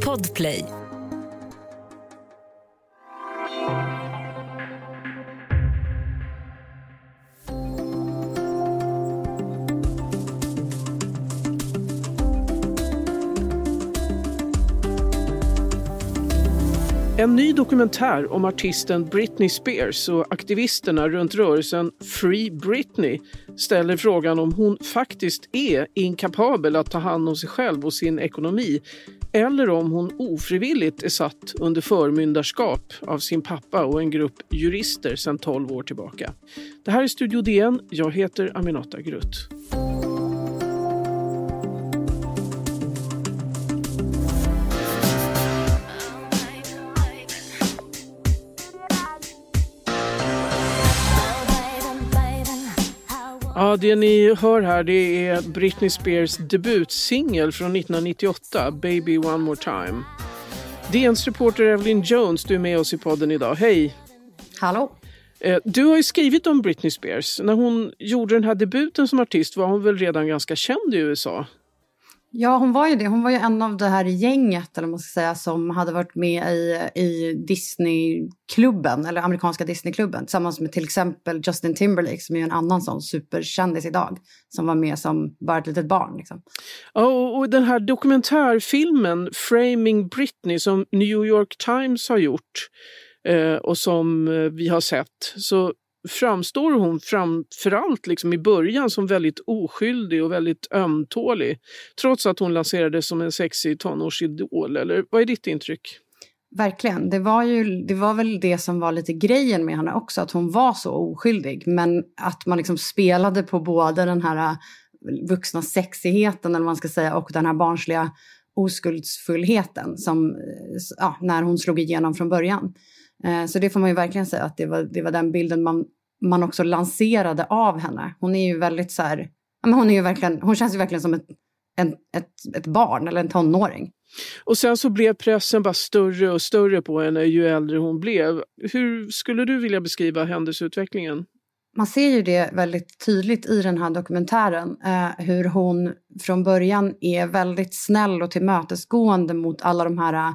Podplay. En ny dokumentär om artisten Britney Spears och aktivisterna runt rörelsen Free Britney ställer frågan om hon faktiskt är inkapabel att ta hand om sig själv och sin ekonomi eller om hon ofrivilligt är satt under förmyndarskap av sin pappa och en grupp jurister sedan 12 år tillbaka. Det här är Studio DN. Jag heter Aminata Grutt. Ja, det ni hör här det är Britney Spears debutsingel från 1998, Baby One More Time. DNs reporter Evelyn Jones, du är med oss i podden idag. Hej! Hallå! Eh, du har ju skrivit om Britney Spears. När hon gjorde den här debuten som artist var hon väl redan ganska känd i USA? Ja, hon var ju det. Hon var ju en av det här gänget, eller man ska säga, som hade varit med i, i Disneyklubben, eller amerikanska Disneyklubben, tillsammans med till exempel Justin Timberlake, som är en annan sån superkändis idag, som var med som bara ett litet barn. Liksom. Oh, och den här dokumentärfilmen Framing Britney som New York Times har gjort eh, och som eh, vi har sett, så framstår hon framförallt liksom i början som väldigt oskyldig och väldigt ömtålig. Trots att hon lanserades som en sexig tonårsidol. Eller vad är ditt intryck? Verkligen. Det var, ju, det var väl det som var lite grejen med henne också, att hon var så oskyldig. Men att man liksom spelade på både den här äh, vuxna sexigheten, eller man ska säga, och den här barnsliga oskuldsfullheten som, äh, ja, när hon slog igenom från början. Eh, så det får man ju verkligen säga att det var, det var den bilden man man också lanserade av henne. Hon är ju väldigt så här, hon, är ju verkligen, hon känns ju verkligen som ett, en, ett, ett barn eller en tonåring. Och sen så blev pressen bara större och större på henne ju äldre hon blev. Hur skulle du vilja beskriva händelseutvecklingen? Man ser ju det väldigt tydligt i den här dokumentären. Eh, hur hon från början är väldigt snäll och tillmötesgående mot alla de här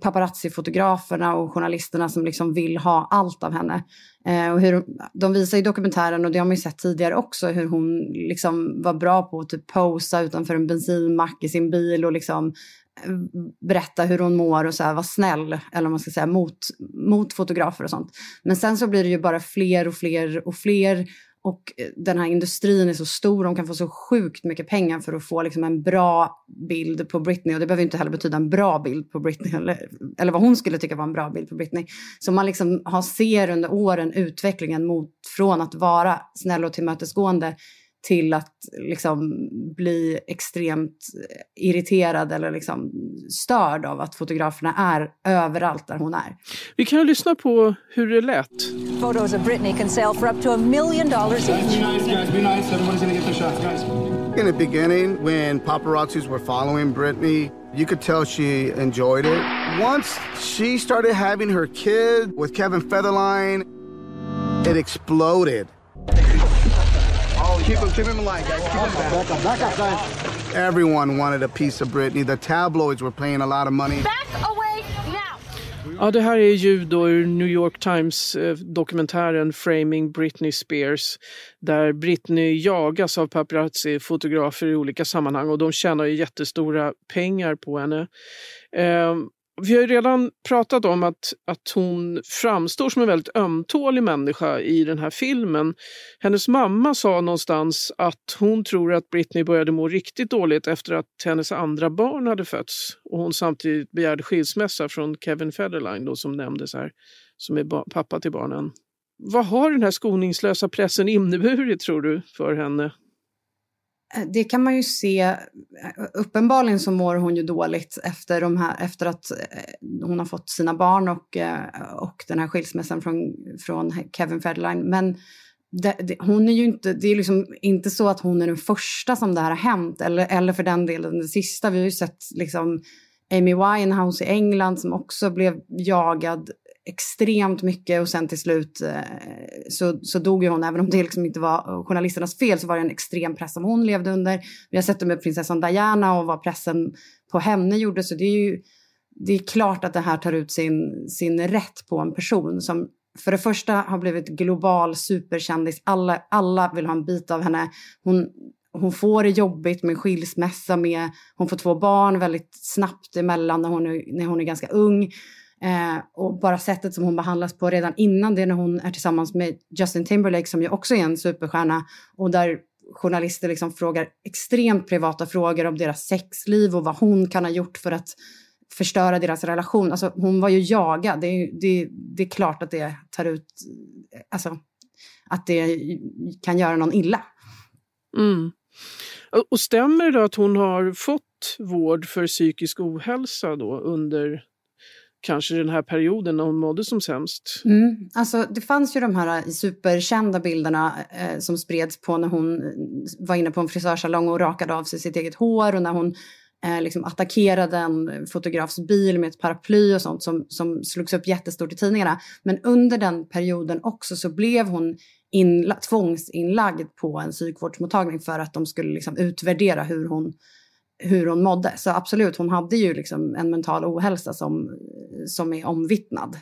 paparazzi-fotograferna och journalisterna som liksom vill ha allt av henne. Eh, och hur, de visar i dokumentären, och det har man ju sett tidigare också, hur hon liksom var bra på att typ posa utanför en bensinmack i sin bil och liksom eh, berätta hur hon mår och så här, vara snäll, eller man ska säga, mot, mot fotografer och sånt. Men sen så blir det ju bara fler och fler och fler och eh, den här industrin är så stor, de kan få så sjukt mycket pengar för att få liksom en bra bild på Britney. Och det behöver inte heller betyda en bra bild på Britney, eller, eller vad hon skulle tycka var en bra bild på Britney. Så man liksom har, ser under åren utvecklingen mot, från att vara snäll och tillmötesgående till att liksom bli extremt irriterad eller liksom störd av att fotograferna är överallt där hon är. Vi kan lyssna på hur det lät. Photos of Britney can sell for up to a million dollars each. Be nice, guys. Be nice. Everybody's gonna get their shots, guys. In the beginning, when paparazzis were following Britney, you could tell she enjoyed it. Once she started having her kid with Kevin Featherline, it exploded. Keep him, keep him alive, guys. Keep him back. up, back up, guys. Everyone wanted a piece of Britney. The tabloids were paying a lot of money. Back away now! Ja, det här är ljud då ur New York Times-dokumentären Framing Britney Spears där Britney jagas av paparazzi-fotografer i olika sammanhang och de tjänar ju jättestora pengar på henne. Um, vi har ju redan pratat om att, att hon framstår som en väldigt ömtålig människa i den här filmen. Hennes mamma sa någonstans att hon tror att Britney började må riktigt dåligt efter att hennes andra barn hade fötts och hon samtidigt begärde skilsmässa från Kevin Federline då, som nämndes här, som är pappa till barnen. Vad har den här skoningslösa pressen inneburit tror du för henne? Eh, det kan man ju se. Eh, uppenbarligen så mår hon ju dåligt efter, de här, efter att eh, hon har fått sina barn och, och den här skilsmässan från, från Kevin Federline. Men det, det, hon är ju inte, det är liksom inte så att hon är den första som det här har hänt, eller, eller för den delen den sista. Vi har ju sett liksom Amy Winehouse i England som också blev jagad extremt mycket och sen till slut eh, så, så dog ju hon. Även om det liksom inte var journalisternas fel så var det en extrem press som hon levde under. Vi har sett det med prinsessan Diana och vad pressen på henne gjorde. Så det är ju det är klart att det här tar ut sin, sin rätt på en person som för det första har blivit global superkändis. Alla, alla vill ha en bit av henne. Hon, hon får det jobbigt med skilsmässa med, hon får två barn väldigt snabbt emellan när hon är, när hon är ganska ung. Eh, och bara sättet som hon behandlas på redan innan det när hon är tillsammans med Justin Timberlake som ju också är en superstjärna och där journalister liksom frågar extremt privata frågor om deras sexliv och vad hon kan ha gjort för att förstöra deras relation. Alltså, hon var ju jagad. Det är, det, det är klart att det tar ut... Alltså, att det kan göra någon illa. Mm. Och stämmer det då att hon har fått vård för psykisk ohälsa då under kanske den här perioden när hon mådde som sämst. Mm. Alltså, det fanns ju de här äh, superkända bilderna eh, som spreds på när hon äh, var inne på en frisörsalong och rakade av sig sitt eget hår och när hon eh, liksom attackerade en fotografs bil med ett paraply och sånt som, som slogs upp jättestort i tidningarna. Men under den perioden också så blev hon inla, tvångsinlagd på en psykvårdsmottagning för att de skulle liksom utvärdera hur hon, hur hon mådde. Så absolut, hon hade ju liksom en mental ohälsa som, som är omvittnad.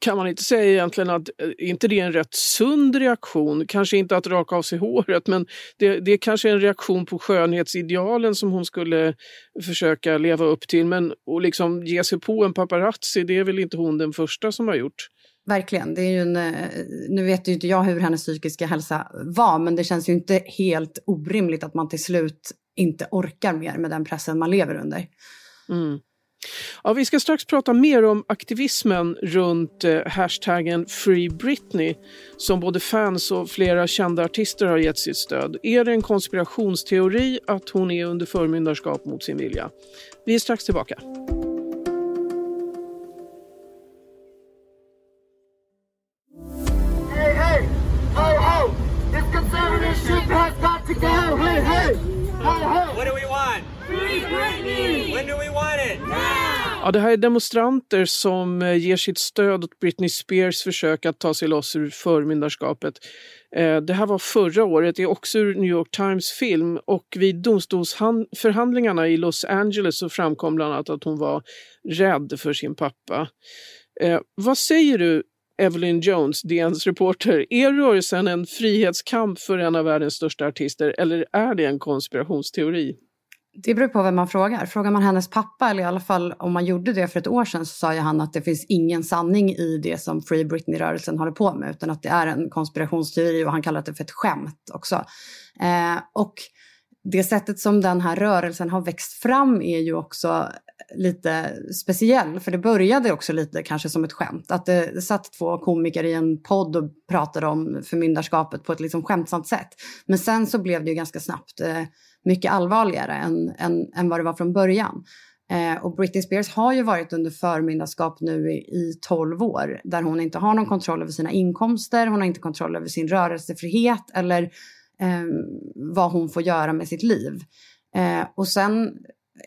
Kan man inte säga egentligen att eh, inte det är en rätt sund reaktion? Kanske inte att raka av sig håret men det, det är kanske en reaktion på skönhetsidealen som hon skulle försöka leva upp till. Men att liksom ge sig på en paparazzi, det är väl inte hon den första som har gjort? Verkligen. Det är ju en, eh, nu vet ju inte jag hur hennes psykiska hälsa var, men det känns ju inte helt orimligt att man till slut inte orkar mer med den pressen man lever under. Mm. Ja, vi ska strax prata mer om aktivismen runt eh, hashtaggen Free Britney som både fans och flera kända artister har gett sitt stöd. Är det en konspirationsteori att hon är under förmyndarskap mot sin vilja? Vi är strax tillbaka. Ja, det här är demonstranter som eh, ger sitt stöd åt Britney Spears försök att ta sig loss ur förmyndarskapet. Eh, det här var förra året, det är också ur New York Times film och vid domstolsförhandlingarna i Los Angeles så framkom bland annat att hon var rädd för sin pappa. Eh, vad säger du Evelyn Jones, DNs reporter. Är rörelsen en frihetskamp för en av världens största artister eller är det en konspirationsteori? Det beror på vem man frågar. Frågar man hennes pappa, eller i alla fall om man gjorde det för ett år sedan, så sa ju han att det finns ingen sanning i det som Free Britney-rörelsen håller på med, utan att det är en konspirationsteori och han kallar det för ett skämt också. Eh, och det sättet som den här rörelsen har växt fram är ju också lite speciell. För det började också lite kanske som ett skämt. Att det satt två komiker i en podd och pratade om förmyndarskapet på ett liksom skämtsamt sätt. Men sen så blev det ju ganska snabbt eh, mycket allvarligare än, än, än vad det var från början. Eh, och Britney Spears har ju varit under förmyndarskap nu i, i 12 år där hon inte har någon kontroll över sina inkomster, hon har inte kontroll över sin rörelsefrihet eller eh, vad hon får göra med sitt liv. Eh, och sen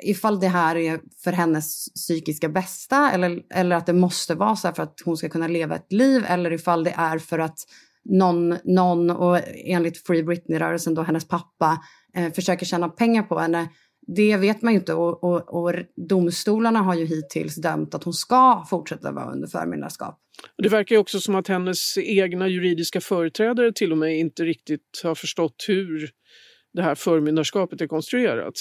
ifall det här är för hennes psykiska bästa eller, eller att det måste vara så här för att hon ska kunna leva ett liv eller ifall det är för att någon, någon och enligt Free Britney-rörelsen då hennes pappa eh, försöker tjäna pengar på henne. Det vet man ju inte och, och, och, domstolarna har ju hittills dömt att hon ska fortsätta vara under förmyndarskap. Det verkar ju också som att hennes egna juridiska företrädare till och med inte riktigt har förstått hur det här förmyndarskapet är konstruerat.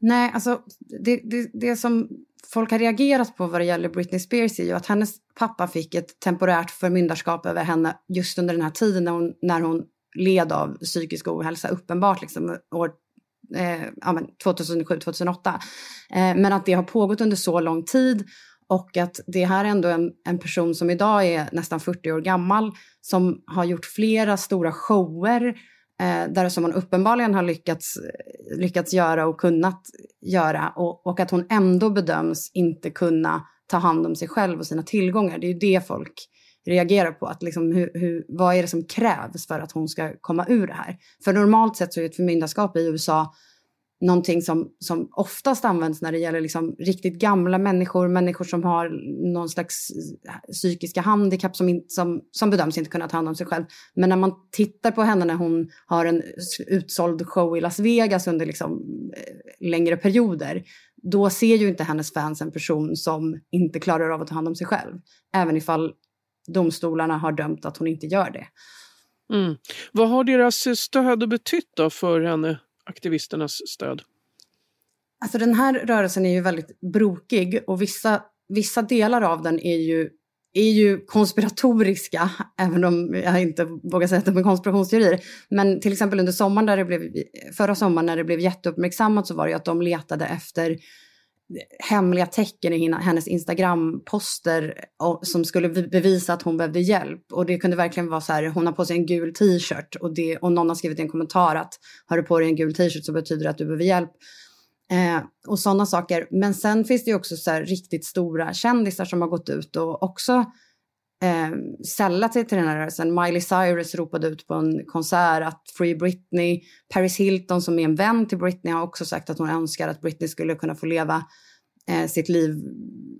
Nej, alltså det, det, det som folk har reagerat på vad det gäller Britney Spears är ju att hennes pappa fick ett temporärt förmyndarskap över henne just under den här tiden när hon, när hon led av psykisk ohälsa, uppenbart liksom år eh, ja, 2007-2008. Eh, men att det har pågått under så lång tid och att det här är ändå en, en person som idag är nästan 40 år gammal som har gjort flera stora shower eh, där som hon uppenbarligen har lyckats, lyckats göra och kunnat göra och, och att hon ändå bedöms inte kunna ta hand om sig själv och sina tillgångar. Det är ju det folk reagerar på. Att liksom hur, hur, vad är det som krävs för att hon ska komma ur det här? För normalt sett så är ett förmyndarskap i USA någonting som, som oftast används när det gäller liksom riktigt gamla människor, människor som har någon slags psykiska handikapp som, in, som, som bedöms inte kunna ta hand om sig själv. Men när man tittar på henne när hon har en utsåld show i Las Vegas under liksom, eh, längre perioder, då ser ju inte hennes fans en person som inte klarar av att ta hand om sig själv. Även ifall domstolarna har dömt att hon inte gör det. Mm. Vad har deras stöd betytt då för henne, aktivisternas stöd? Alltså den här rörelsen är ju väldigt brokig och vissa, vissa delar av den är ju, är ju konspiratoriska, även om jag inte vågar säga att de är konspirationsteorier. Men till exempel under sommaren, där det blev, förra sommaren när det blev jätteuppmärksammat så var det ju att de letade efter hemliga tecken i hennes Instagram-poster som skulle bevisa att hon behövde hjälp. Och det kunde verkligen vara så här, hon har på sig en gul t-shirt och, och någon har skrivit i en kommentar att har du på dig en gul t-shirt så betyder det att du behöver hjälp. Eh, och sådana saker. Men sen finns det ju också så riktigt stora kändisar som har gått ut och också eh, sällat sig till den här rörelsen. Miley Cyrus ropade ut på en konsert att Free Britney. Paris Hilton som är en vän till Britney har också sagt att hon önskar att Britney skulle kunna få leva eh, sitt liv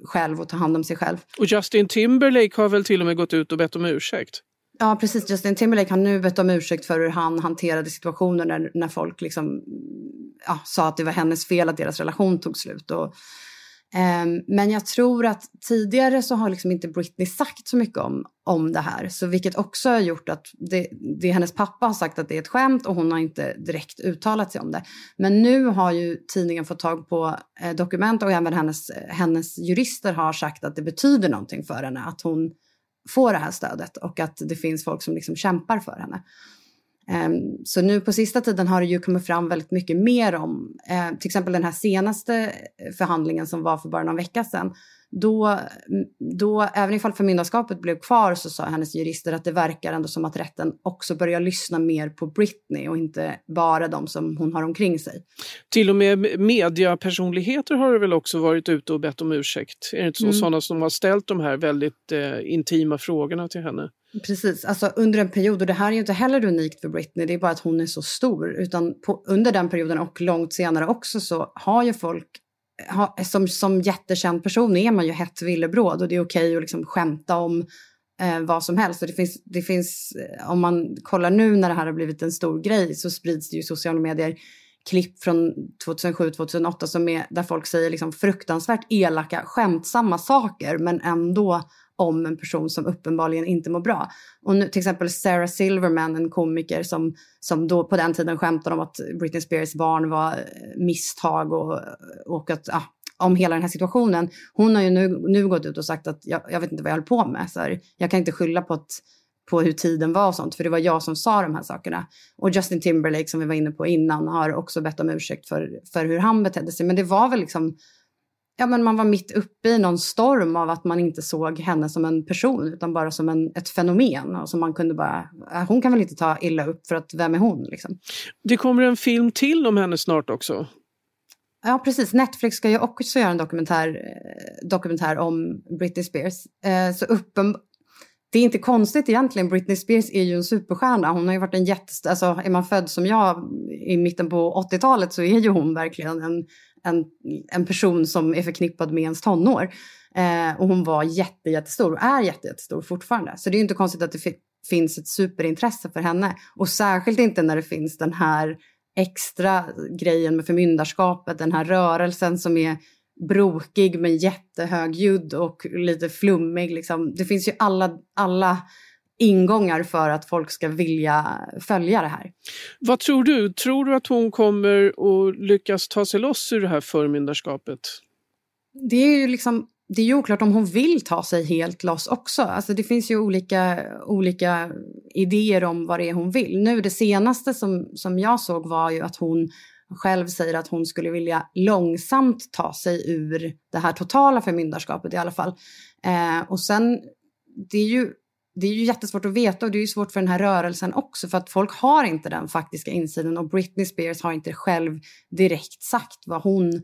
själv och ta hand om sig själv. Och Justin Timberlake har väl till och med gått ut och bett om ursäkt? Ja, precis. Justin Timberlake har nu bett om ursäkt för hur han hanterade situationer när, när folk liksom, ja, sa att det var hennes fel att deras relation tog slut. Och, Ehm, men jag tror att tidigare så har liksom inte Britney sagt så mycket om, om det här. Så vilket också har gjort att det, det hennes pappa har sagt att det är ett skämt och hon har inte direkt uttalat sig om det. Men nu har ju tidningen fått tag på eh, dokument och även hennes, hennes jurister har sagt att det betyder någonting för henne att hon får det här stödet och att det finns folk som liksom kämpar för henne. Um, så nu på sista tiden har det ju kommit fram väldigt mycket mer om, uh, till exempel den här senaste förhandlingen som var för bara någon vecka sedan, då, då, även ifall förmyndarskapet blev kvar så sa hennes jurister att det verkar ändå som att rätten också börjar lyssna mer på Britney och inte bara de som hon har omkring sig. Till och med mediapersonligheter har det väl också varit ute och bett om ursäkt? Är det inte så? Mm. Sådana som har ställt de här väldigt eh, intima frågorna till henne? Precis, alltså under en period, och det här är ju inte heller unikt för Britney, det är bara att hon är så stor, utan på, under den perioden och långt senare också så har ju folk ha, som, som jättekänd person är man ju hett villebråd. Och det är okej att liksom skämta om eh, vad som helst. Och det finns, det finns, eh, om man kollar nu när det här har blivit en stor grej så sprids det ju i sociala medier klipp från 2007-2008 som är där folk säger liksom fruktansvärt elaka, skämtsamma saker men ändå om en person som uppenbarligen inte mår bra. Och nu, till exempel Sarah Silverman, en komiker som, som då på den tiden skämtade om att Britney Spears barn var eh, misstag och, och att, ah, om hela den här situationen. Hon har ju nu, nu gått ut och sagt att jag, jag vet inte vad jag håller på med. Så här, jag kan inte skylla på, att, på hur tiden var och sånt, för det var jag som sa de här sakerna. Och Justin Timberlake som vi var inne på innan har också bett om ursäkt för, för hur han betedde sig. Men det var väl liksom ja, men man var mitt uppe i någon storm av att man inte såg henne som en person utan bara som en, ett fenomen. Och som man kunde bara, äh, hon kan väl inte ta illa upp för att vem är hon? Liksom. Det kommer en film till om henne snart också. Ja, precis. Netflix ska ju också göra en dokumentär, eh, dokumentär om Britney Spears. Eh, så uppen, det är inte konstigt egentligen. Britney Spears är ju en superstjärna. Hon har ju varit en jätte... Alltså, är man född som jag i mitten på 80-talet så är ju hon verkligen en en, en person som är förknippad med ens tonår. Eh, och hon var jätte, jättestor och är jätte, jättestor fortfarande. Så det är inte konstigt att det finns ett superintresse för henne. Och särskilt inte när det finns den här extra grejen med förmyndarskapet, den här rörelsen som är brokig men jättehögljudd och lite flummig. Liksom. Det finns ju alla, alla ingångar för att folk ska vilja följa det här. Vad tror du? Tror du att hon kommer att lyckas ta sig loss ur det här förmyndarskapet? Det är ju liksom det är ju oklart om hon vill ta sig helt loss också. Alltså det finns ju olika, olika idéer om vad det är hon vill. Nu det senaste som, som jag såg var ju att hon själv säger att hon skulle vilja långsamt ta sig ur det här totala förmyndarskapet i alla fall. Eh, och sen, det är ju det är ju jättesvårt att veta och det är ju svårt för den här rörelsen också för att folk har inte den faktiska insidan och Britney Spears har inte själv direkt sagt vad hon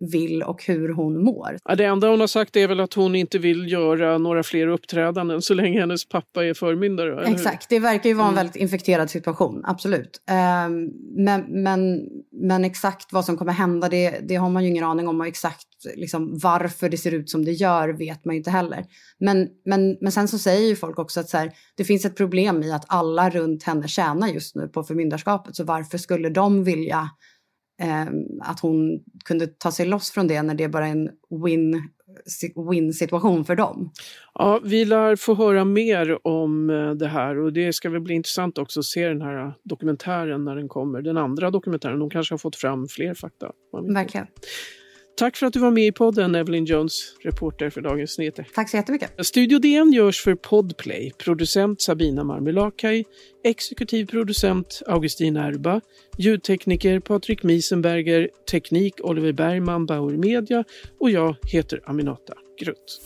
vill och hur hon mår. Ja, det enda hon har sagt är väl att hon inte vill göra några fler uppträdanden så länge hennes pappa är förmyndare. Exakt, det verkar ju vara en mm. väldigt infekterad situation, absolut. Um, men, men, men exakt vad som kommer hända det, det har man ju ingen aning om och exakt liksom, varför det ser ut som det gör vet man ju inte heller. Men, men, men sen så säger ju folk också att så här, det finns ett problem i att alla runt henne tjänar just nu på förmyndarskapet så varför skulle de vilja att hon kunde ta sig loss från det när det bara är en win win-situation för dem. Ja, vi lär få höra mer om eh, det här och det ska väl bli intressant också att se den här dokumentären när den kommer. Den andra dokumentären, de kanske har fått fram fler fakta. Verkligen. Tack för att du var med i podden, Evelyn Jones, reporter för Dagens Nyheter. Tack så jättemycket. Studio DN görs för Podplay. Producent Sabina Marmelakai, exekutiv producent Augustin Erba, ljudtekniker Patrik Miesenberger, teknik Oliver Bergman, Bauer Media och jag heter Aminata Grutt.